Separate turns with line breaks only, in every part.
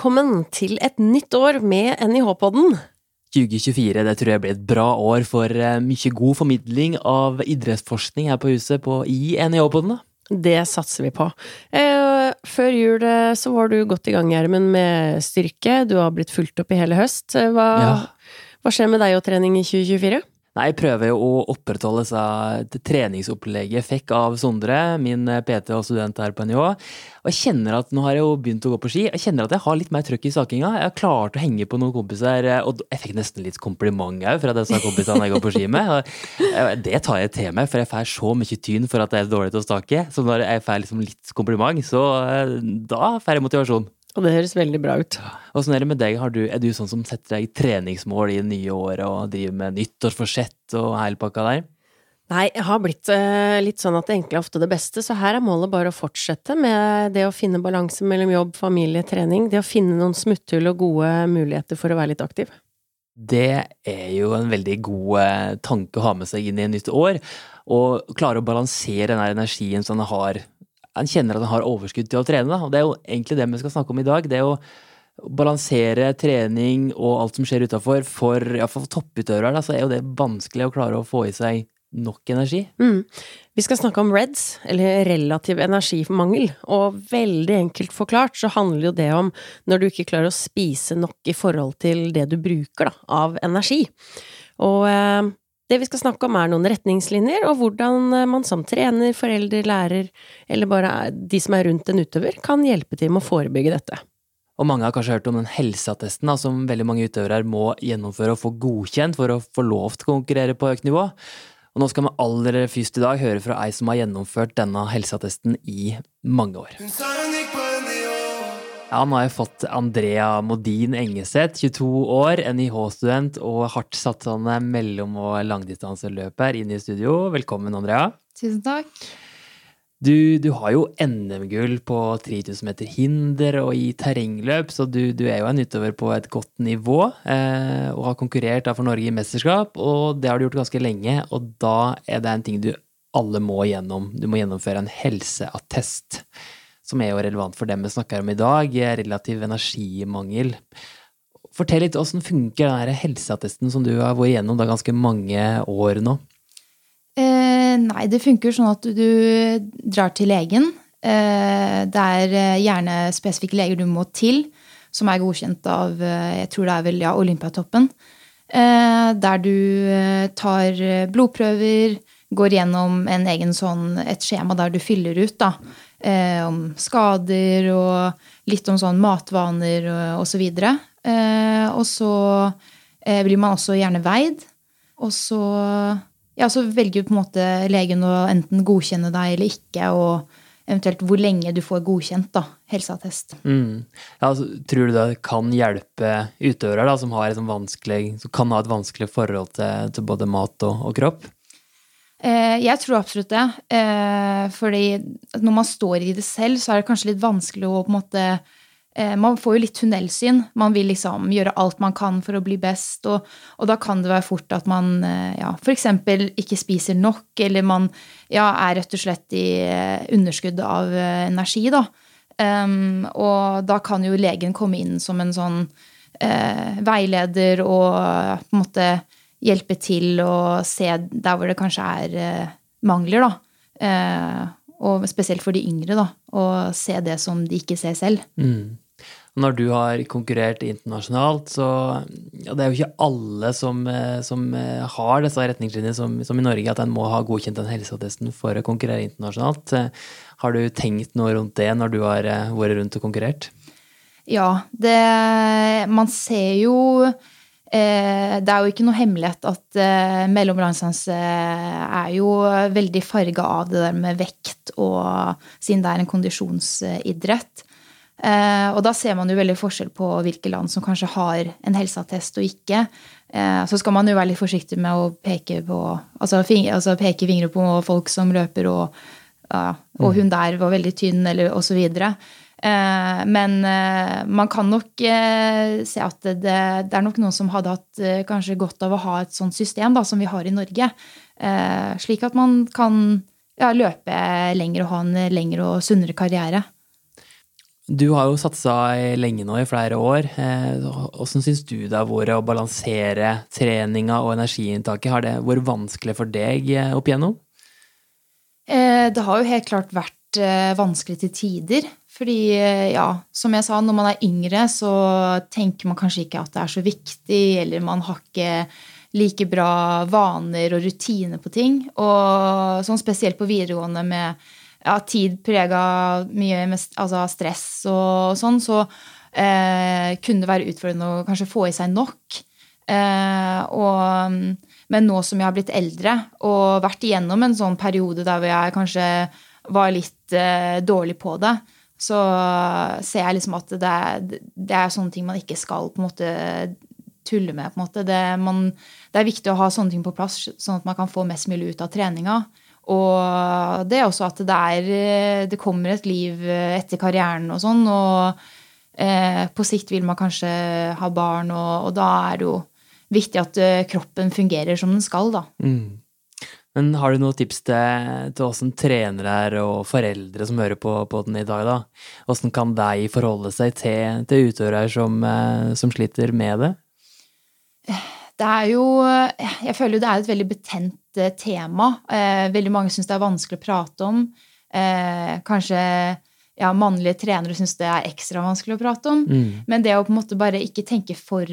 velkommen til et nytt år med NIH-podden.
2024 det tror jeg blir et bra år for eh, mye god formidling av idrettsforskning her på huset på, i NIH-podden.
Det satser vi på. Eh, før jul eh, så var du godt i gang, Gjermund, med styrke. Du har blitt fulgt opp i hele høst. Hva,
Ja.
hva skjer med deg og trening i 2024?
Nei, jeg prøver jo å opprettholde det treningsopplegget jeg fikk av Sondre, min eh, PT og student her på NIH. Og jeg kjenner at nå har jeg jo begynt å gå på ski. Jeg kjenner at jeg har litt mer trøkk i sakinga. Jeg har klart å henge på noen kompiser, eh, og jeg fikk nesten litt kompliment òg fra disse kompisene jeg går på ski med. Og eh, Det tar jeg til meg, for jeg får så mye tyn for at jeg er dårlig til å stake. Så når jeg får liksom litt kompliment, så da får jeg motivasjon.
Og det høres veldig bra ut.
Åssen er det med deg? Har du, er du sånn som setter deg treningsmål i det nye året og driver med nyttårsforsett og heilpakka der?
Nei, jeg har blitt eh, litt sånn at det enkle er ofte det beste, så her er målet bare å fortsette med det å finne balanse mellom jobb, familie, trening. Det å finne noen smutthull og gode muligheter for å være litt aktiv.
Det er jo en veldig god eh, tanke å ha med seg inn i et nytt år. Og klare å balansere den energien som man har. En kjenner at han har overskudd til å trene. Og det er jo egentlig det vi skal snakke om i dag. Det er å balansere trening og alt som skjer utafor. For iallfall topputøvere da, så er jo det vanskelig å klare å få i seg nok energi.
Mm. Vi skal snakke om REDS, eller relativ energimangel, og veldig enkelt forklart så handler jo det om når du ikke klarer å spise nok i forhold til det du bruker da, av energi. Og eh, det vi skal snakke om er noen retningslinjer, og hvordan eh, man som trener, forelder, lærer, eller bare de som er rundt en utøver, kan hjelpe til med å forebygge dette.
Og mange har kanskje hørt om den helseattesten da, som veldig mange utøvere må gjennomføre og få godkjent for å få lov til å konkurrere på høyt nivå. Og nå skal vi aller først i dag høre fra ei som har gjennomført denne helseattesten i mange år. Ja, nå har jeg fått Andrea Modin Engeseth, 22 år, NIH-student og hardt satsende mellom- og langdistanseløper, inn i studio. Velkommen, Andrea.
Tusen takk.
Du, du har jo NM-gull på 3000 meter hinder og i terrengløp, så du, du er jo en utøver på et godt nivå. Eh, og har konkurrert for Norge i mesterskap, og det har du gjort ganske lenge. Og da er det en ting du alle må gjennom. Du må gjennomføre en helseattest. Som er jo relevant for dem vi snakker om i dag, relativ energimangel. Fortell litt åssen funker den her helseattesten som du har vært igjennom da ganske mange år nå?
Eh, nei, det funker sånn at du, drar til legen. Eh, det er eh, gjerne spesifikke leger du må til, som er godkjent av eh, jeg tror det er vel, ja, Olympiatoppen. Eh, der du eh, tar blodprøver, går gjennom en egen sånn, et skjema der du fyller ut da, eh, om skader og litt om sånn matvaner og, og så. Eh, og så eh, blir man også gjerne veid. Og så ja, så velger på en måte legen å enten godkjenne deg eller ikke, og eventuelt hvor lenge du får godkjent da, helseattest.
Mm. Ja, altså, tror du det kan hjelpe utøvere som, et sånn som kan ha et vanskelig forhold til, til både mat og, og kropp?
Eh, jeg tror absolutt det. Eh, fordi når man står i det selv, så er det kanskje litt vanskelig å på en måte eh, Man får jo litt tunnelsyn. Man vil liksom gjøre alt man kan for å bli best, og, og da kan det være fort at man ja, f.eks. ikke spiser nok, eller man ja, er rett og slett i underskudd av energi, da. Um, og da kan jo legen komme inn som en sånn uh, veileder og på en måte hjelpe til å se der hvor det kanskje er eh, mangler, da. Eh, og spesielt for de yngre, da. Og se det som de ikke ser selv.
Mm. Når du har konkurrert internasjonalt, så ja, Det er jo ikke alle som, eh, som har disse retningslinjene som, som i Norge, at en må ha godkjent den helseattesten for å konkurrere internasjonalt. Har du tenkt noe rundt det når du har vært rundt og konkurrert?
Ja, det Man ser jo Det er jo ikke noe hemmelighet at eh, mellomlandstanse er jo veldig farga av det der med vekt, og siden det er en kondisjonsidrett. Eh, og da ser man jo veldig forskjell på hvilke land som kanskje har en helseattest og ikke. Eh, så skal man jo være litt forsiktig med å peke på altså, altså peke fingre på folk som løper, og, og hun der var veldig tynn, eller osv. Eh, men eh, man kan nok eh, se at det, det er nok noen som hadde hatt kanskje godt av å ha et sånt system da, som vi har i Norge. Slik at man kan ja, løpe lenger og ha en lengre og sunnere karriere.
Du har jo satsa lenge nå, i flere år. Hvordan syns du det har vært å balansere treninga og energiinntaket? Har det vært vanskelig for deg opp igjennom?
Det har jo helt klart vært vanskelig til tider. Fordi, ja, som jeg sa, når man er yngre, så tenker man kanskje ikke at det er så viktig, eller man har ikke like bra vaner og rutiner på ting. Og sånn spesielt på videregående med ja, tid prega mye med altså stress og sånn, så eh, kunne det være utfordrende å kanskje få i seg nok. Eh, og, men nå som jeg har blitt eldre og vært igjennom en sånn periode der jeg kanskje var litt eh, dårlig på det, så ser jeg liksom at det er, det er, sånne ting man ikke skal på en måte tulle med. på en måte. Det, man, det er viktig å ha sånne ting på plass, sånn at man kan få mest mulig ut av treninga. Og det er også at det er Det kommer et liv etter karrieren og sånn, og eh, på sikt vil man kanskje ha barn, og, og, da er det jo viktig at eh, kroppen fungerer som den skal, da.
Mm. Men har du noen tips til, til åssen trenere og foreldre som hører på, på den i dag, da? Åssen kan de forholde seg til, til utøvere som, eh, som sliter med det?
Det er jo Jeg føler jo det er et veldig betent eh, tema. Eh, veldig mange syns det er vanskelig å prate om. Kanskje ja, mannlige trenere syns det er ekstra vanskelig å prate om. Mm. Men det å på en måte bare ikke tenke for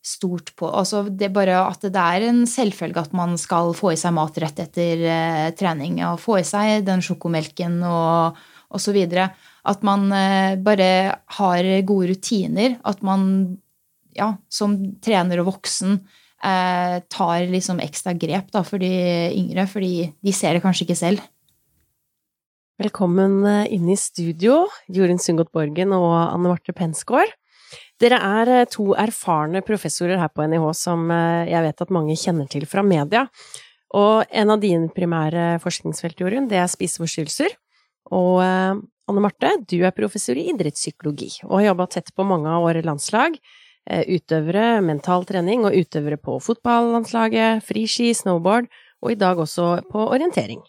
stort på altså det bare At det er en selvfølge at man skal få i seg mat rett etter eh, trening. Og få i seg den sjokomelken og, og så videre. At man eh, bare har gode rutiner. At man ja, som trener og voksen eh, tar liksom ekstra grep da, for de yngre, fordi de ser det kanskje ikke selv.
Velkommen eh, inn i studio, Jorunn Sundgodt Borgen og Anne Marte Pensgaard. Dere er eh, to erfarne professorer her på NIH som eh, jeg vet at mange kjenner til fra media. Og en av dine primære forskningsfelt, Jorunn, det er spiseforstyrrelser. Og Anne Marte, du er professor i idrettspsykologi og har jobba tett på mange av våre landslag Eh, utøvere, mental trening og utøvere på fotballandslaget, friski, snowboard og i dag også på orientering.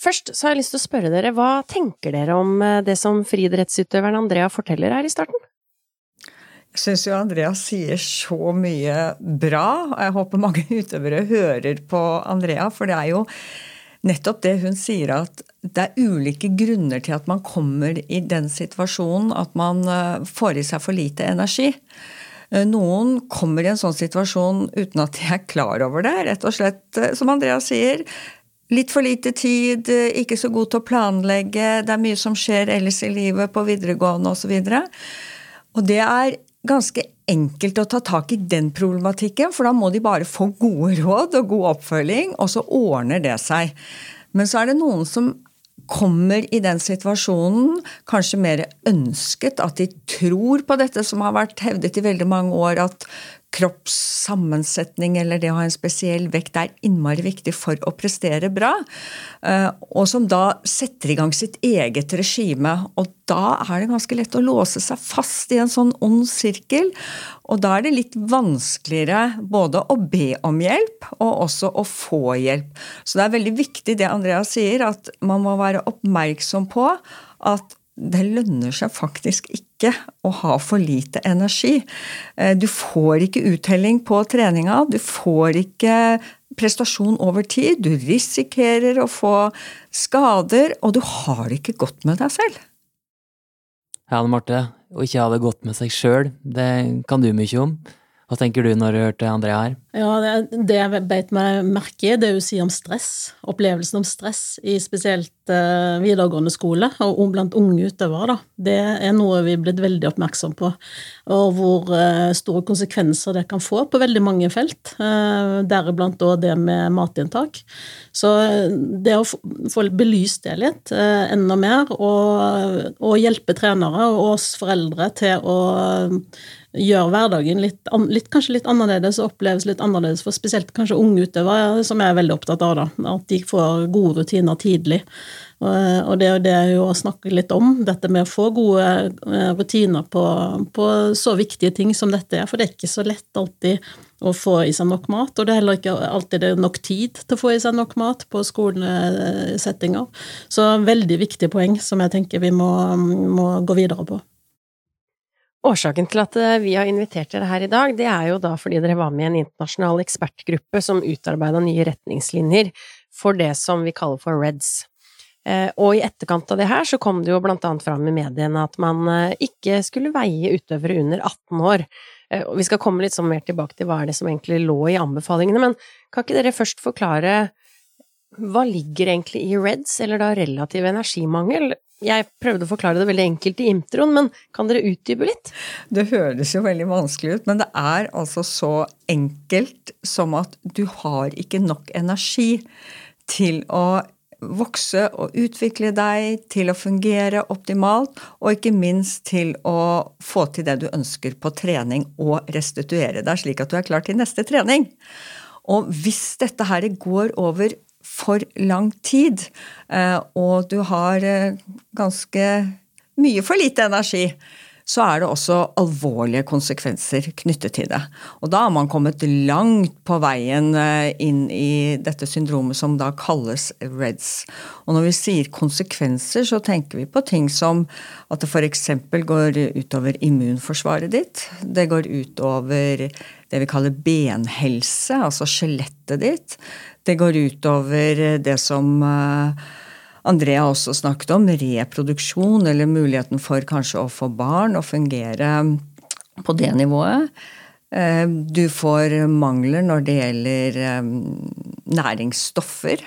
Først så har jeg lyst til å spørre dere, hva tenker dere om eh, det som friidrettsutøveren Andrea forteller her i starten?
Jeg syns jo Andrea sier så mye bra, og jeg håper mange utøvere hører på Andrea, for det er jo nettopp det hun sier, at det er ulike grunner til at man kommer i den situasjonen at man eh, får i seg for lite energi. Eh, noen kommer i en sånn situasjon uten at de er klar over det. Rett og slett, eh, som Andrea sier, litt for lite tid, ikke så god til å planlegge, det er mye som skjer ellers i livet på videregående osv. Og, så og det er ganske enkelt å ta tak i den problematikken, for da må de bare få gode råd og god oppfølging, og så ordner det seg. Men så er det noen som kommer i den situasjonen, kanskje mer ønsket, at de tror på dette som har vært hevdet i veldig mange år, at kroppssammensetning eller det å ha en spesiell vekt er innmari viktig for å prestere bra. Eh, og som da setter i gang sitt eget regime. Og da er det ganske lett å låse seg fast i en sånn ond sirkel. Og da er det litt vanskeligere både å be om hjelp og også å få hjelp. Så det er veldig viktig det Andreas sier, at man må være oppmerksom på at det lønner seg faktisk ikke å ha for lite energi. Eh, du får ikke uttelling på treninga, du får ikke prestasjon over tid. Du risikerer å få skader, og du har det ikke godt med deg selv.
Ja, Anne Marte, å ikke ha det godt med seg sjøl, det kan du mye om. Hva tenker du når du hørte Andrea her?
Ja, Det, det jeg beit meg merke i, det hun sier om stress. Opplevelsen om stress i spesielt uh, videregående skole, og blant unge utøvere. da. Det er noe vi er blitt veldig oppmerksom på. Og hvor uh, store konsekvenser det kan få på veldig mange felt. Uh, deriblant òg det med matinntak. Så det å få belyst det litt enda mer, og, og hjelpe trenere og oss foreldre til å gjør hverdagen litt, litt, kanskje litt annerledes og oppleves litt annerledes for spesielt kanskje unge utøvere, som jeg er veldig opptatt av. da, At de får gode rutiner tidlig. Og det er jo å snakke litt om, dette med å få gode eh, rutiner på, på, så viktige ting som dette er. For det er ikke så lett alltid å få i seg nok mat. Og det er heller ikke alltid det er nok tid til å få i seg nok mat på skolesettinger. Så veldig viktige poeng som jeg tenker vi må, må gå videre på.
Årsaken til at eh, vi har invitert dere her i dag, det er jo da fordi dere var med i en internasjonal ekspertgruppe som utarbeida nye retningslinjer for det som vi kaller for REDS. Eh, og i etterkant av det her så kom det jo blant annet fram i mediene at man eh, ikke skulle veie utøvere under 18 år. Vi skal komme litt sånn mer tilbake til hva er det som egentlig lå i anbefalingene, men kan ikke dere først forklare hva ligger egentlig i REDS, eller da relativ energimangel? Jeg prøvde å forklare det veldig enkelt i introen, men kan dere utdype litt?
Det høres jo veldig vanskelig ut, men det er altså så enkelt som at du har ikke nok energi til å vokse og utvikle deg, til å fungere optimalt, og ikke minst til å få til det du ønsker på trening og restituere deg slik at du er klar til neste trening. Og hvis dette her går over for lang tid, eh, og du har eh, ganske mye for lite energi, så er det også alvorlige konsekvenser knyttet til det. Og da har man kommet langt på veien eh, inn i dette syndromet som da kalles REDS. Og når vi sier konsekvenser, så tenker vi på ting som at det f.eks. går utover immunforsvaret ditt. Det går utover det vi kaller benhelse, altså skjelettet ditt. Det går utover det som eh, Andrea også snakket om, reproduksjon, eller muligheten for kanskje å få barn og fungere på det nivået. Eh, du får mangler når det gjelder eh, næringsstoffer.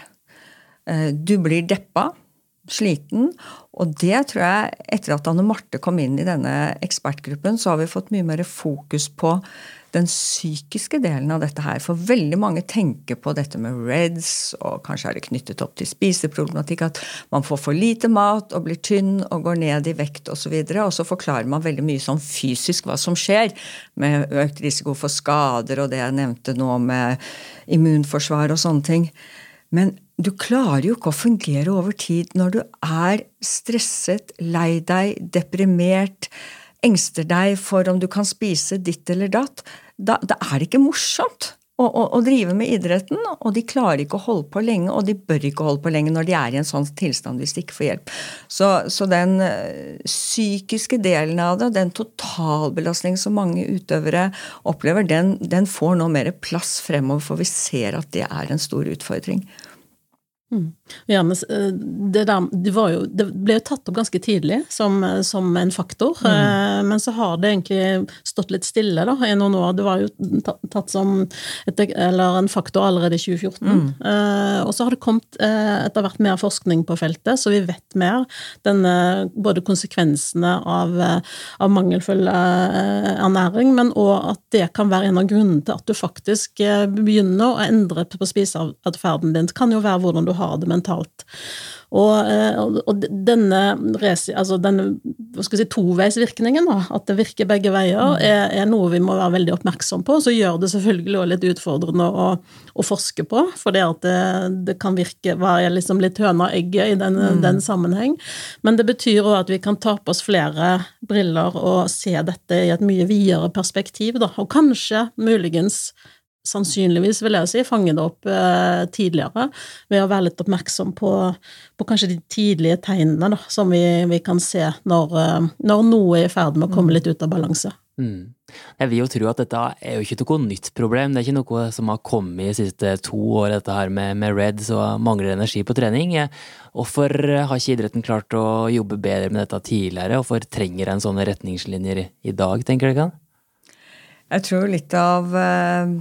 Du blir deppa, sliten. Og det tror jeg, etter at Anne Marte kom inn i denne ekspertgruppen, så har vi fått mye mer fokus på den psykiske delen av dette her. For veldig mange tenker på dette med REDS, og kanskje er det knyttet opp til spiseproblematikk, at man får for lite mat og blir tynn og går ned i vekt osv. Og, så og så forklarer man veldig mye sånn fysisk hva som skjer, med økt risiko for skader og det jeg nevnte nå med immunforsvar og sånne ting. Men du klarer jo ikke å fungere over tid når du er stresset, lei deg, deprimert, engster deg for om du kan spise ditt eller datt. Da, da er det ikke morsomt å, å, å, drive med idretten. Og de klarer ikke å holde på lenge, og de bør ikke holde på lenge når de er i en sånn tilstand hvis de ikke får hjelp. Så, så den uh, psykiske delen av det, den totalbelastningen som mange utøvere opplever, den, den får nå mer plass fremover, for vi ser at det er en stor utfordring.
Mm. Ja, men eh, det, der, det, jo, det, ble jo tatt opp ganske tidlig som, som en faktor, mm. Eh, men så har det egentlig stått litt stille da, i noen år. Det var jo tatt som et, en faktor allerede i 2014. Mm. Eh, og så har det kommet etter hvert mer forskning på feltet, så vi vet mer. Denne, både konsekvensene av, av mangelfull ernæring, men òg at det kan være en av grunnene til at du faktisk begynner å endre på spiseatferden din. Det kan jo være hvordan du har det mentalt. Og, eh, og denne, altså denne si, toveisvirkningen, da, at det virker begge veier, mm. er, er, noe vi må være veldig oppmerksom på. Så gjør det selvfølgelig også litt utfordrende å, å forske på, for det det, det kan virke være liksom litt høna og egget i den, mm. den sammenheng. Men det betyr òg at vi kan ta på oss flere briller og se dette i et mye videre perspektiv, da. Og kanskje, muligens, sannsynligvis, vil jeg si, fange det opp eh, tidligere ved å være litt oppmerksom på, på kanskje de tidlige tegnene da, som vi, vi kan se når, eh, når, noe er i ferd med å komme mm. litt ut av balanse.
Mm. Jeg vil jo tro at dette er jo ikke noe nytt problem. Det er ikke noe som har kommet de siste to år, dette her med, med Reds og mangler energi på trening. Hvorfor har ikke idretten klart å jobbe bedre med dette tidligere? Hvorfor trenger en sånne retningslinjer i dag, tenker du ikke?
Jeg tror litt av eh,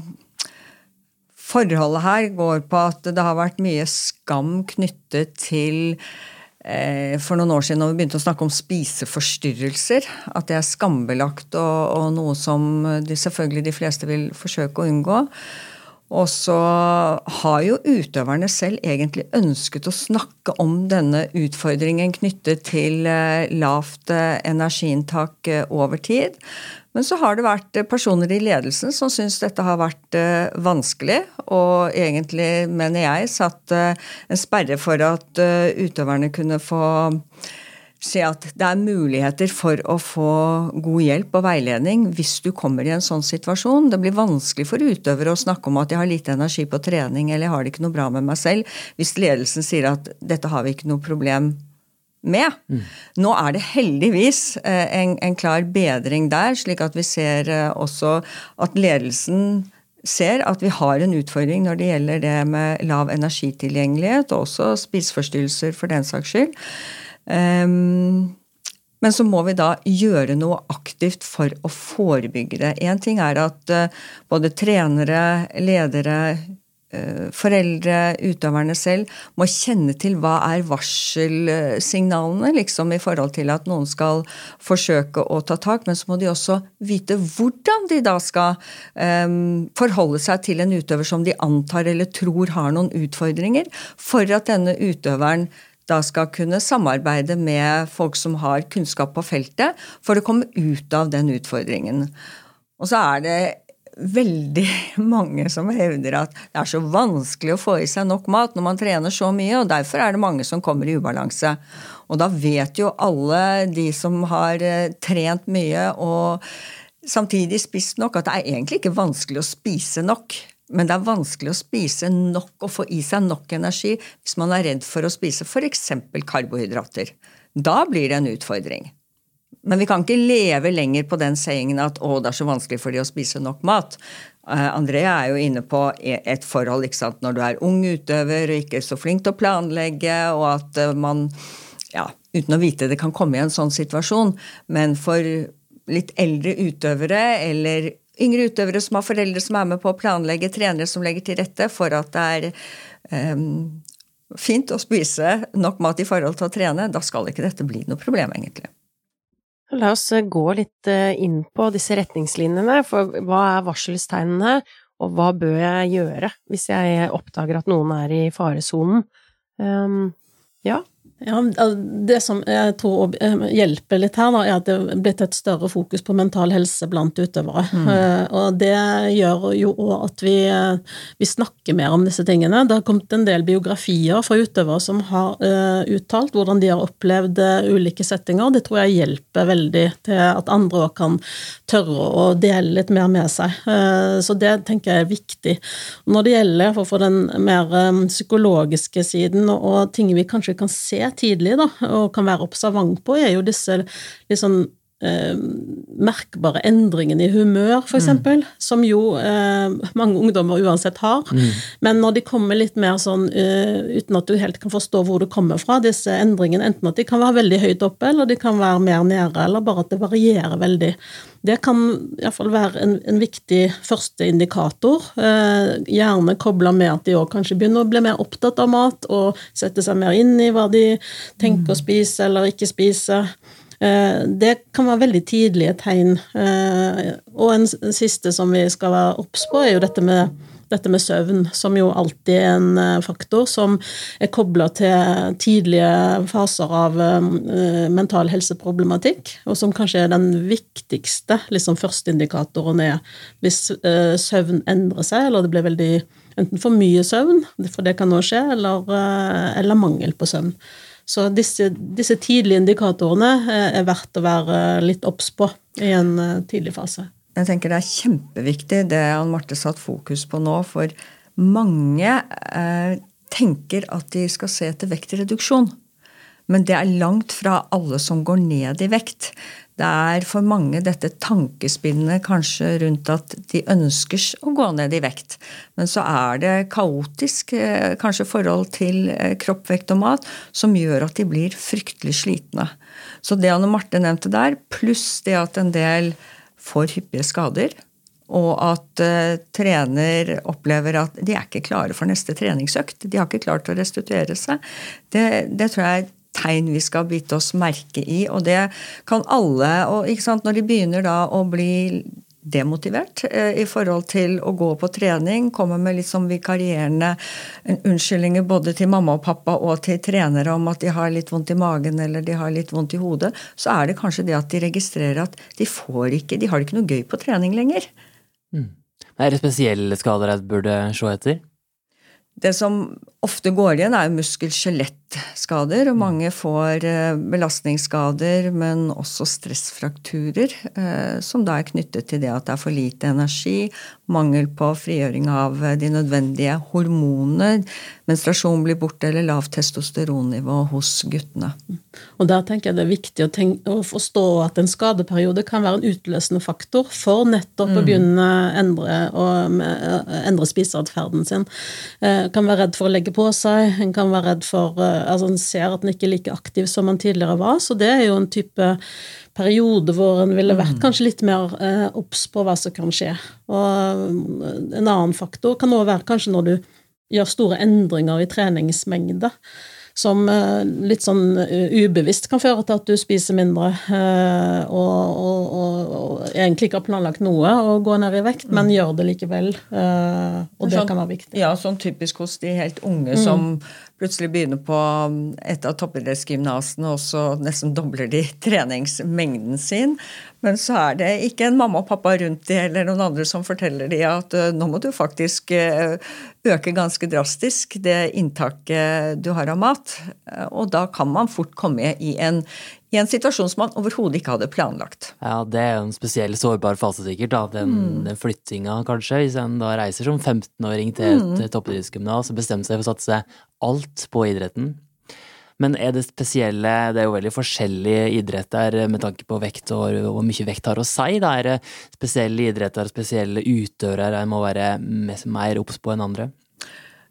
Forholdet her går på at det har vært mye skam knyttet til eh, for noen år siden når vi begynte å snakke om spiseforstyrrelser, at det er skambelagt og, og noe som de, selvfølgelig de fleste vil forsøke å unngå. Og så har jo utøverne selv egentlig ønsket å snakke om denne utfordringen knyttet til eh, lavt eh, energiinntak over tid. Men så har det vært eh, personer i ledelsen som syns dette har vært uh, vanskelig, og egentlig, mener jeg, satt uh, en sperre for at utøverne kunne få se at det er muligheter for å få god hjelp og veiledning hvis du kommer i en sånn situasjon. Det blir vanskelig for utøvere å snakke om at jeg har lite energi på trening eller jeg har det ikke noe bra med meg selv, hvis ledelsen sier at dette har vi ikke noe problem med. Mm. Nå er det heldigvis eh, en, en, klar bedring der, slik at vi ser eh, også at ledelsen ser at vi har en utfordring når det gjelder det med lav energitilgjengelighet, og også spiseforstyrrelser for den saks skyld. Um, men så må vi da gjøre noe aktivt for å forebygge det. Én ting er at uh, både trenere, ledere, foreldre, utøverne selv må kjenne til hva er varselsignalene liksom i forhold til at noen skal forsøke å ta tak, men så må de også vite hvordan de da skal um, forholde seg til en utøver som de antar eller tror har noen utfordringer, for at denne utøveren da skal kunne samarbeide med folk som har kunnskap på feltet, for å komme ut av den utfordringen. Og så er det veldig mange som hevder at det er så vanskelig å få i seg nok mat når man trener så mye, og derfor er det mange som kommer i ubalanse. Og da vet jo alle de som har eh, trent mye og samtidig spist nok, at det er egentlig ikke vanskelig å spise nok. Men det er vanskelig å spise nok og få i seg nok energi hvis man er redd for å spise f.eks. karbohydrater. Da blir det en utfordring. Men vi kan ikke leve lenger på den sayingen at å, det er så vanskelig for de å spise nok mat. Uh, Andrea er jo inne på e, et forhold ikke sant, når du er ung utøver og ikke så flink til å planlegge, og at uh, man, ja, uten å vite det, kan komme i en sånn situasjon. Men for litt eldre utøvere eller yngre utøvere som har foreldre som er med på å planlegge, trenere som legger til rette for at det er um, fint å spise nok mat i forhold til å trene, da skal ikke dette bli noe problem, egentlig.
La oss eh, gå litt eh, inn på disse retningslinjene, for hva er varselstegnene, og hva bør jeg gjøre hvis jeg oppdager at noen er i faresonen? Um, ja,
ja, Det som jeg tror eh, hjelper litt her, da, er at det er blitt et større fokus på mental helse blant utøvere. Mm. Eh, og det gjør jo òg at vi, eh, vi, snakker mer om disse tingene. Det har kommet en del biografier fra utøvere som har uh, uttalt hvordan de har opplevd ulike settinger. Det tror jeg hjelper veldig til at andre òg kan tørre å dele litt mer med seg. Uh, så det tenker jeg er viktig. Når det gjelder for å få den mer um, psykologiske siden og ting vi kanskje kan se tidlig, da, og kan være observant på, er jo disse litt sånn eh, merkbare endringene i humør, f.eks., mm. som jo eh, mange ungdommer uansett har. Mm. Men når de kommer litt mer sånn uh, uten at du helt kan forstå hvor det kommer fra, disse endringene, enten at de kan være veldig høyt oppe, eller de kan være mer nede, eller bare at det varierer veldig. Det kan iallfall være en, en viktig første indikator. Eh, gjerne kobla med at de òg kanskje begynner å bli mer opptatt av mat, og sette seg mer inn i hva de tenker å mm. spise eller ikke spise. Eh, det kan være veldig tidlige tegn. Eh, og en siste som vi skal være obs på, er jo dette med, dette med søvn, som jo alltid er en eh, faktor som er kobla til tidlige faser av mental helseproblematikk, og som kanskje er den viktigste liksom førsteindikatoren er hvis søvn endrer seg, eller det blir veldig enten for mye søvn, for det kan nå skje, eller, eller mangel på søvn. Så disse, disse, tidlige indikatorene eh, er verdt å være litt obs på i en eh, tidlig fase.
Jeg tenker Det er kjempeviktig det Ann Marte satt fokus på nå, for mange eh, tenker at de skal se etter vektreduksjon. Men det er langt fra alle som går ned i vekt. Det er for mange dette tankespinnet kanskje rundt at de ønsker å gå ned i vekt. Men så er det kaotisk eh, kanskje forhold til eh, kropp, vekt og mat som gjør at de blir fryktelig slitne. Så det Anne Marte nevnte der, pluss det at en del får hyppige skader, og at uh, trener opplever at de er ikke klare for neste treningsøkt. De har ikke klart å restituere seg. Det, det tror jeg tegn vi skal bite oss merke i. Og det kan alle. Og når de begynner da å bli demotivert eh, i forhold til å gå på trening, kommer med litt sånn vikarierende unnskyldninger både til mamma og pappa og til trenere om at de har litt vondt i magen eller de har litt vondt i hodet, så er det kanskje det at de registrerer at de får ikke, de har ikke noe gøy på trening lenger.
Mm. Er det spesielle skader jeg burde se etter?
Det som ofte går igjen, er jo muskel-skjelettskader. Og mange får eh, belastningsskader, men også stressfrakturer, eh, som da er knyttet til det at det er for lite energi, mangel på frigjøring av eh, de nødvendige hormoner, menstruasjon blir borte eller lavt testosteronnivå hos guttene.
Og Der tenker jeg det er viktig å, tenke, å, forstå at en skadeperiode kan være en utløsende faktor for nettopp mm. å begynne å endre, endre spiseatferden sin. Kan være redd for å legge på seg, en kan være redd for Altså en ser at en ikke er like aktiv som en tidligere var, så det er jo en type periode hvor en ville vært mm. kanskje litt mer eh, obs på hva som kan skje. Og en annen faktor kan også være kanskje når du gjør store endringer i treningsmengde som eh, litt sånn eh, ubevisst kan føre til at du spiser mindre eh, og, og, og, og egentlig ikke har planlagt noe å gå ned i vekt, men mm. gjør det likevel. Og det
sånn,
kan være viktig.
Ja, sånn typisk hos de helt unge mm. som plutselig begynner på um, et av toppidrettsgymnasene, og så nesten dobler de treningsmengden sin. Men så er det ikke en mamma og pappa rundt de eller noen andre som forteller de at uh, nå må du faktisk uh, øke ganske drastisk det inntaket du har av mat. Uh, og da kan man fort komme i en, i en situasjon som man overhodet ikke hadde planlagt.
Ja, det er jo en spesiell sårbar fase, sikkert. da, Den, mm. den flyttinga, kanskje. Hvis en da reiser som 15-åring til et mm. toppidrettsgymnas og bestemmer seg for å satse alt på idretten. Men er det spesielle Det er jo veldig forskjellige idretter med tanke på vekt og hvor mye vekt har å si. Da er det spesielle idretter, spesielle utøvere en må være mer obs på enn andre?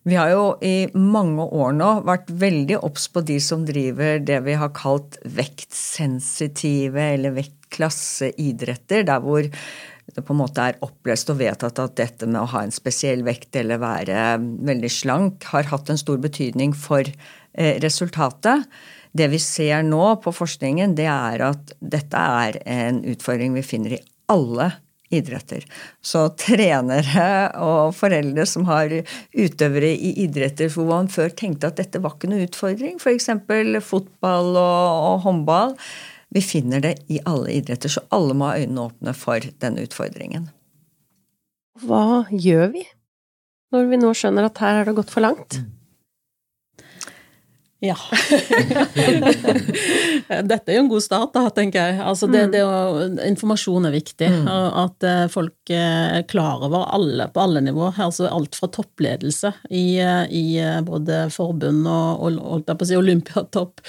Vi har jo i mange år nå vært veldig obs på de som driver det vi har kalt vektsensitive eller vektklasseidretter, der hvor det på en måte er opplest og vedtatt at dette med å ha en spesiell vekt eller være veldig slank har hatt en stor betydning for eh, resultatet. Det vi ser nå på forskningen, det er at dette er en utfordring vi finner i alle idretter. Så trenere og foreldre som har utøvere i idretter hvor man før tenkte at dette var ikke noe utfordring, f.eks. fotball og, og håndball, vi finner det i alle idretter, så alle må ha øynene åpne for denne utfordringen.
Hva gjør vi når vi nå skjønner at her har det gått for langt?
Ja. Dette er jo en god start, da, tenker jeg. Altså det, det å, informasjon er viktig. Mm. At eh, folk er klar over alle, på alle nivåer. Altså alt fra toppledelse i, i både forbund og, og, og si, olympiatopp,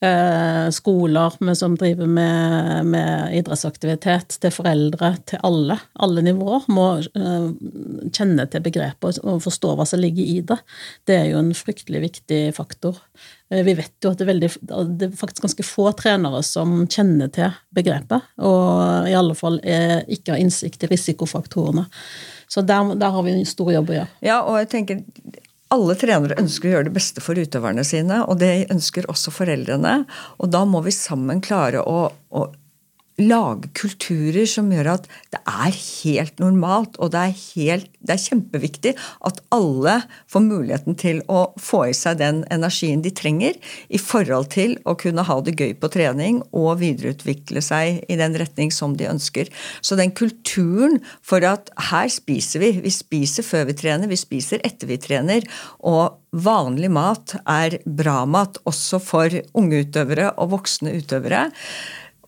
eh, skoler med, som driver med, med, idrettsaktivitet, til foreldre, til alle. Alle nivåer må eh, kjenne til begrepet og forstå hva som ligger i det. Det er jo en fryktelig viktig faktor. Eh, vi vet jo at det er, veldig, det er faktisk ganske få trenere som kjenner til begrepet, og i alle fall ikke har innsikt i risikofaktorene. Så der, der har vi en stor jobb å gjøre.
Ja, og jeg tenker alle trenere ønsker å gjøre det beste for utøverne sine, og det ønsker også foreldrene. Og da må vi sammen klare å, å lage kulturer som gjør at det er helt normalt, og det er, helt, det er, kjempeviktig at alle får muligheten til å få i seg den energien de trenger i forhold til å kunne ha det gøy på trening og videreutvikle seg i den retning som de ønsker. Så den kulturen for at her spiser vi, vi spiser før vi trener, vi spiser etter vi trener, og vanlig mat er bra mat også for unge utøvere og voksne utøvere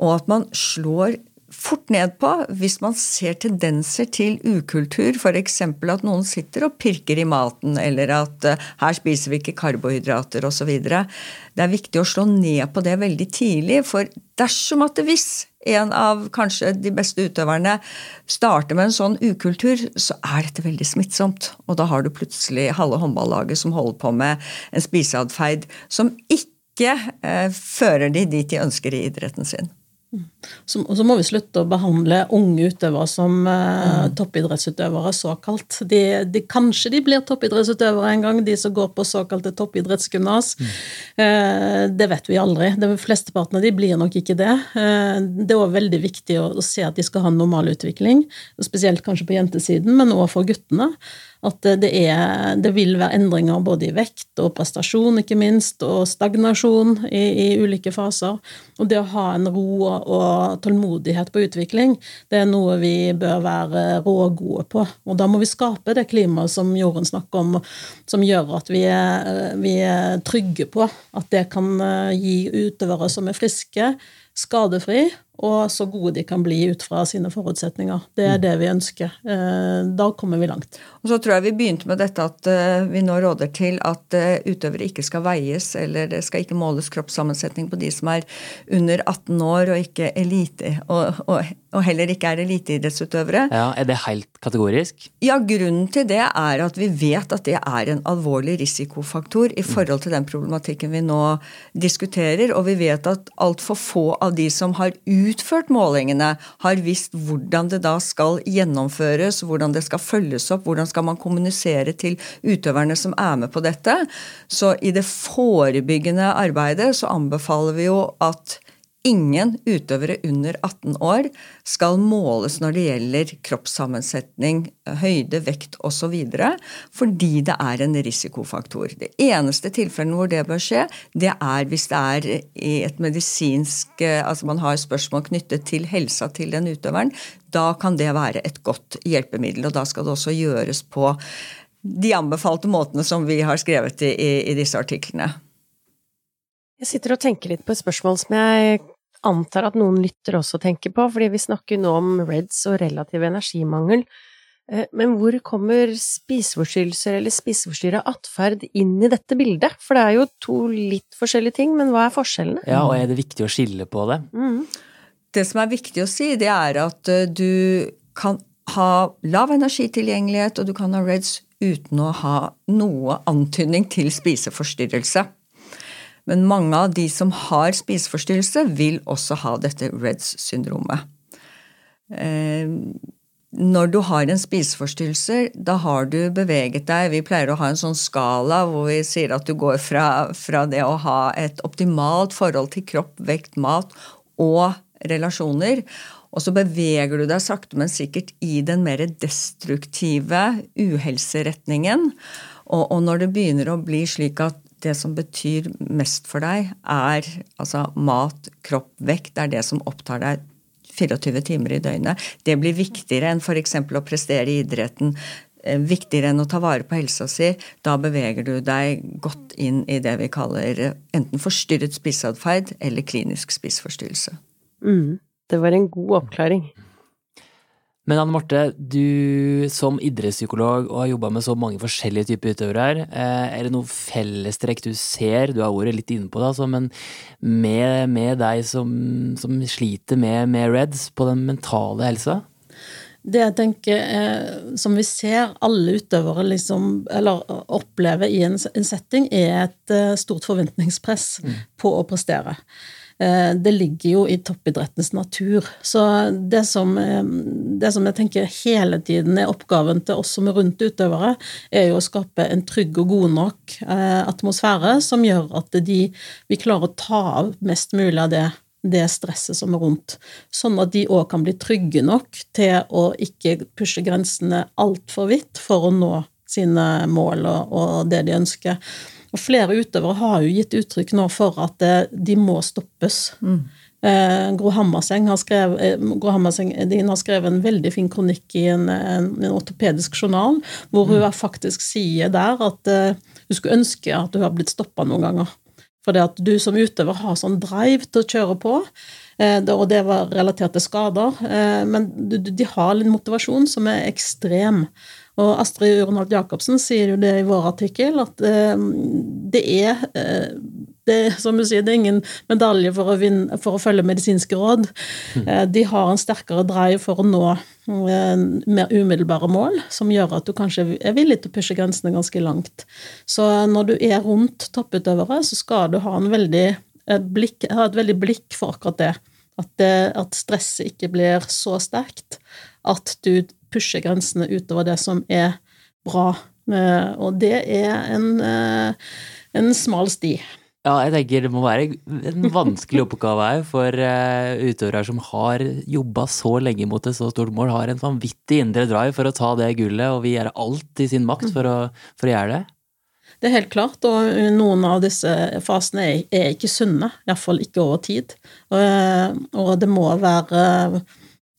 og at man slår fort ned på hvis man ser tendenser til ukultur, f.eks. at noen sitter og pirker i maten, eller at uh, her spiser vi ikke karbohydrater osv. Det er viktig å slå ned på det veldig tidlig, for dersom at det hvis en av kanskje de beste utøverne starter med en sånn ukultur, så er dette veldig smittsomt. Og da har du plutselig halve håndballaget som holder på med en spiseatferd som ikke eh, fører de dit de ønsker i idretten sin.
Så, så, må vi slutte å behandle unge utøvere som eh, mm. toppidrettsutøvere, såkalt. De, de, kanskje de blir toppidrettsutøvere en gang, de som går på såkalte toppidrettsgymnas. Mm. Eh, det vet vi aldri. De Flesteparten av de blir nok ikke det. Eh, det er òg veldig viktig å, å, se at de skal ha en normal utvikling, spesielt kanskje på jentesiden, men òg for guttene. At det, er, det vil være endringer både i vekt og prestasjon, ikke minst, og stagnasjon i, i, ulike faser. Og det å ha en ro og tålmodighet på utvikling, det er noe vi bør være rågode på. Og da må vi skape det klimaet som Jorunn snakker om, som gjør at vi er, vi er trygge på at det kan eh, gi utøvere som er friske, skadefri og så gode de kan bli ut fra sine forutsetninger. Det er mm. det vi ønsker. Eh, da kommer vi langt.
Og så tror jeg vi begynte med dette at eh, vi nå råder til at eh, utøvere ikke skal veies, eller det skal ikke måles kroppssammensetning på de som er under 18 år og ikke elite, og, og, og heller ikke er eliteidrettsutøvere.
Ja, Er det helt kategorisk?
Ja, grunnen til det er at vi vet at det er en alvorlig risikofaktor i forhold til den problematikken vi nå diskuterer, og vi vet at altfor få av de som har utført utført målingene, har visst hvordan det da skal gjennomføres, hvordan det skal følges opp, hvordan skal man kommunisere til utøverne som er med på dette. Så i det forebyggende arbeidet så anbefaler vi jo at Ingen utøvere under 18 år skal måles når det gjelder kroppssammensetning, høyde, vekt osv., fordi det er en risikofaktor. Det eneste tilfellet hvor det bør skje, det er hvis det er i et medisinsk Altså man har spørsmål knyttet til helsa til den utøveren. Da kan det være et godt hjelpemiddel, og da skal det også gjøres på de anbefalte måtene som vi har skrevet i, i disse artiklene.
Jeg sitter og tenker litt på et spørsmål som jeg antar at noen lytter også tenker på, fordi vi snakker nå om REDS og relativ energimangel. Eh, men hvor kommer spiseforstyrrelser eller spiseforstyrra atferd inn i dette bildet? For det er jo to litt forskjellige ting, men hva er forskjellene?
Ja, og er det viktig å skille på det? Mm.
Det som er viktig å si, det er at eh, du kan ha lav energitilgjengelighet, og du kan ha REDS uten å ha noe antydning til spiseforstyrrelse. Men mange av de som har spiseforstyrrelse, vil også ha dette REDS-syndromet. Eh, når du har en spiseforstyrrelse, da har du beveget deg Vi pleier å ha en sånn skala hvor vi sier at du går fra, fra det å ha et optimalt forhold til kropp, vekt, mat og relasjoner, og så beveger du deg sakte, men sikkert i den mer destruktive uhelseretningen. Og, og når det begynner å bli slik at det som betyr mest for deg, er altså mat, kropp, vekt. Det er det som opptar deg 24 timer i døgnet. Det blir viktigere enn f.eks. å prestere i idretten. Eh, viktigere enn å ta vare på helsa si. Da beveger du deg godt inn i det vi kaller enten forstyrret spiseatferd eller klinisk spiseforstyrrelse.
Mm. Det var en god oppklaring.
Men Anne Marte, du som idrettspsykolog og har jobba med så mange forskjellige typer utøvere her, eh, er det noe fellestrekk du ser, du har ordet litt inne på det, altså, men med, med deg som, som, sliter med, med REDS på den mentale helsa?
Det jeg tenker, eh, som vi ser alle utøvere liksom, eller opplever i en, en setting, er et eh, stort forventningspress mm. på å prestere. Eh, det ligger jo i toppidrettens natur. Så det som, eh, det som, jeg tenker hele tiden er oppgaven til oss som er rundt utøvere, er jo å skape en trygg og god nok eh, atmosfære som gjør at de, vi klarer å ta av mest mulig av det det stresset som er rundt, sånn at de òg kan bli trygge nok til å ikke pushe grensene altfor vidt for å nå sine mål og, og det de ønsker. Og flere utøvere har jo gitt uttrykk nå for at eh, de må stoppes. Mm. Eh, Gro Hammerseng har, skrevet, eh, Gro Hammerseng, har skrevet en veldig fin kronikk i en, en, en ortopedisk journal, hvor hun mm. faktisk sier der at eh, hun skulle ønske at hun har blitt stoppa noen ganger. For det at du som utøver har sånn drive til å kjøre på, eh, og det var relatert til skader, men de har en motivasjon som er ekstrem. Og Astrid Ronald Jacobsen sier jo det i vår artikkel, at eh, det er eh, det, som du sier, det er ingen medalje for å, vinne, for å følge medisinske råd. Mm. De har en sterkere drive for å nå mer umiddelbare mål, som gjør at du kanskje er villig til å pushe grensene ganske langt. Så når du er rundt topputøvere, så skal du ha, veldig, et, blikk, ha et veldig blikk for akkurat det. At, det, at stresset ikke blir så sterkt at du pushe grensene utover det som er bra. Eh, og det er en, eh, en smal sti.
Ja, jeg tenker det må være en vanskelig oppgave her for uh, utøvere som har jobba så lenge mot et så stort mål, har en vanvittig indre drive for å ta det gullet, og vi gjør alt i sin makt for å, for å gjøre det.
Det er helt klart, og noen av disse fasene er, er ikke sunne, iallfall ikke over tid. Og, og det må være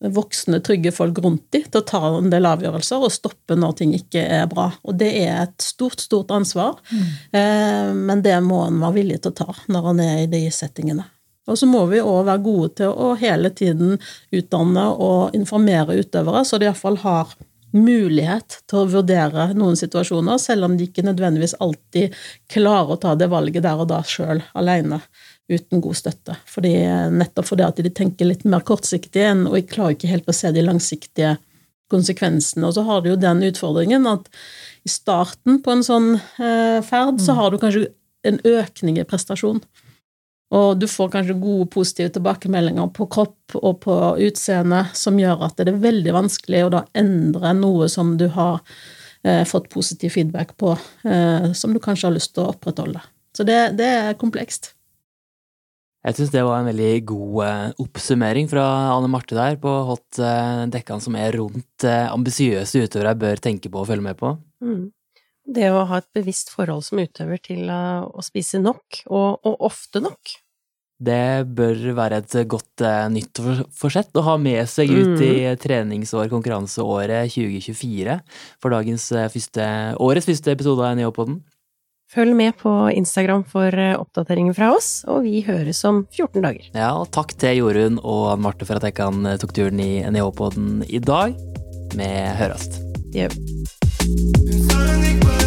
voksne, trygge folk rundt dem til å ta en del avgjørelser og stoppe når ting ikke er bra. Og det er et stort, stort ansvar, mm. eh, men det må en være villig til å ta når en er i de settingene. Og så må vi òg være gode til å hele tiden utdanne og informere utøvere, så de iallfall har mulighet til å vurdere noen situasjoner, selv om de ikke nødvendigvis alltid klarer å ta det valget der og da sjøl aleine uten god støtte. Fordi, nettopp fordi at de tenker litt mer kortsiktig enn, og jeg klarer ikke helt å se de langsiktige konsekvensene. Og så har du jo den utfordringen at i starten på en sånn eh, ferd, så mm. har du kanskje en økning i prestasjon. Og du får kanskje gode, positive tilbakemeldinger på kropp og på utseende som gjør at det er veldig vanskelig å da endre noe som du har eh, fått positiv feedback på, eh, som du kanskje har lyst til å opprettholde. Så det, det er komplekst.
Jeg syns det var en veldig god eh, oppsummering fra Anne Marte der på hot eh, dekkene som er rundt eh, ambisiøse utøvere bør tenke på og følge med på. Mm.
Det å ha et bevisst forhold som utøver til å spise nok, og, og ofte nok.
Det bør være et godt nytt forsett å ha med seg ut mm. i treningsår, konkurranseåret 2024, for dagens første, årets første episode av Neopoden.
Følg med på Instagram for eh, oppdateringer fra oss, og vi høres om 14 dager.
Ja, og takk til Jorunn og Ann Marte for at jeg kan eh, tok turen i NIH-poden i dag. Vi høres.
Det gjør vi.